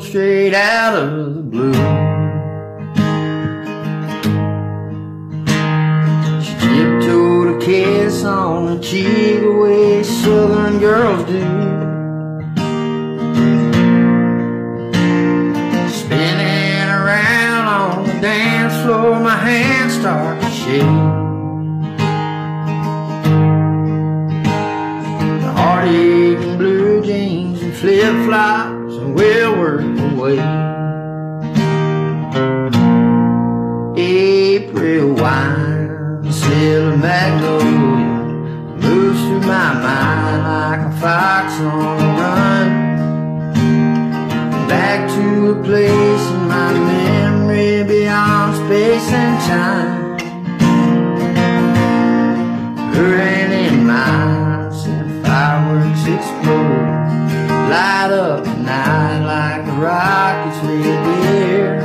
straight out of the blue. She tiptoed a kiss on the cheek the way southern girls do. Spinning around on the dance floor, my hands start to shake. The we'll work away. April wine, a magnolia moves through my mind like a fox on the run. Back to a place in my memory beyond space and time. Raining miles and fireworks explode. Night like the rockets lead there.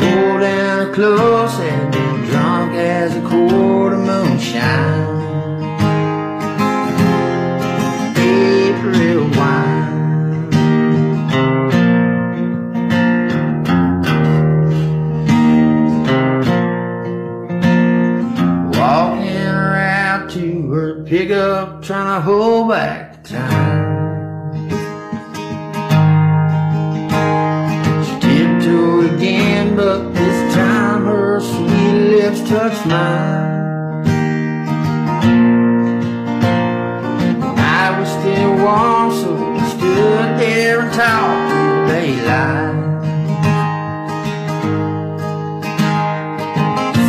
Hold down close and been drunk as a quart of moonshine. April wine. Walking around to her pickup, trying to hold back the time. Lips touched mine. I was still warm, so we stood there and talked through the daylight.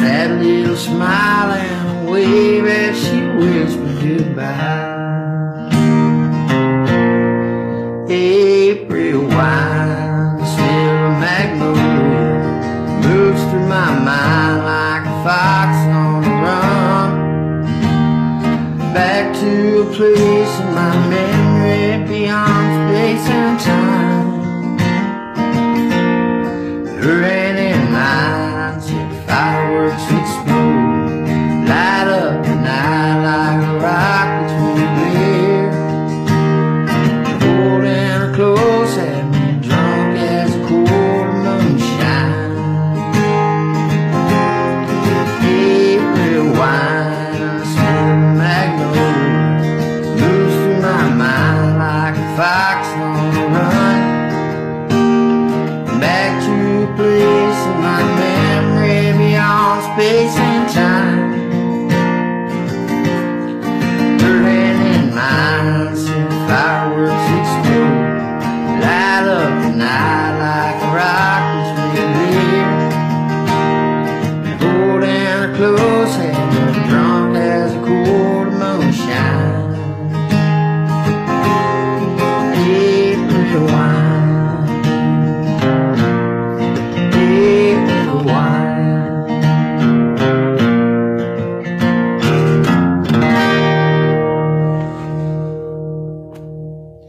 Sad little smile and wave as she whispered goodbye. April wine, smell of magnolia moves through my mind fox on the run. Back to a place in my memory beyond space and time. Raining lines and fireworks place in my memory beyond space and time. Burning in minds and fireworks explode. Light up the night like rockets we live. Holding her close and I'm drunk as a cold moonshine. April wine.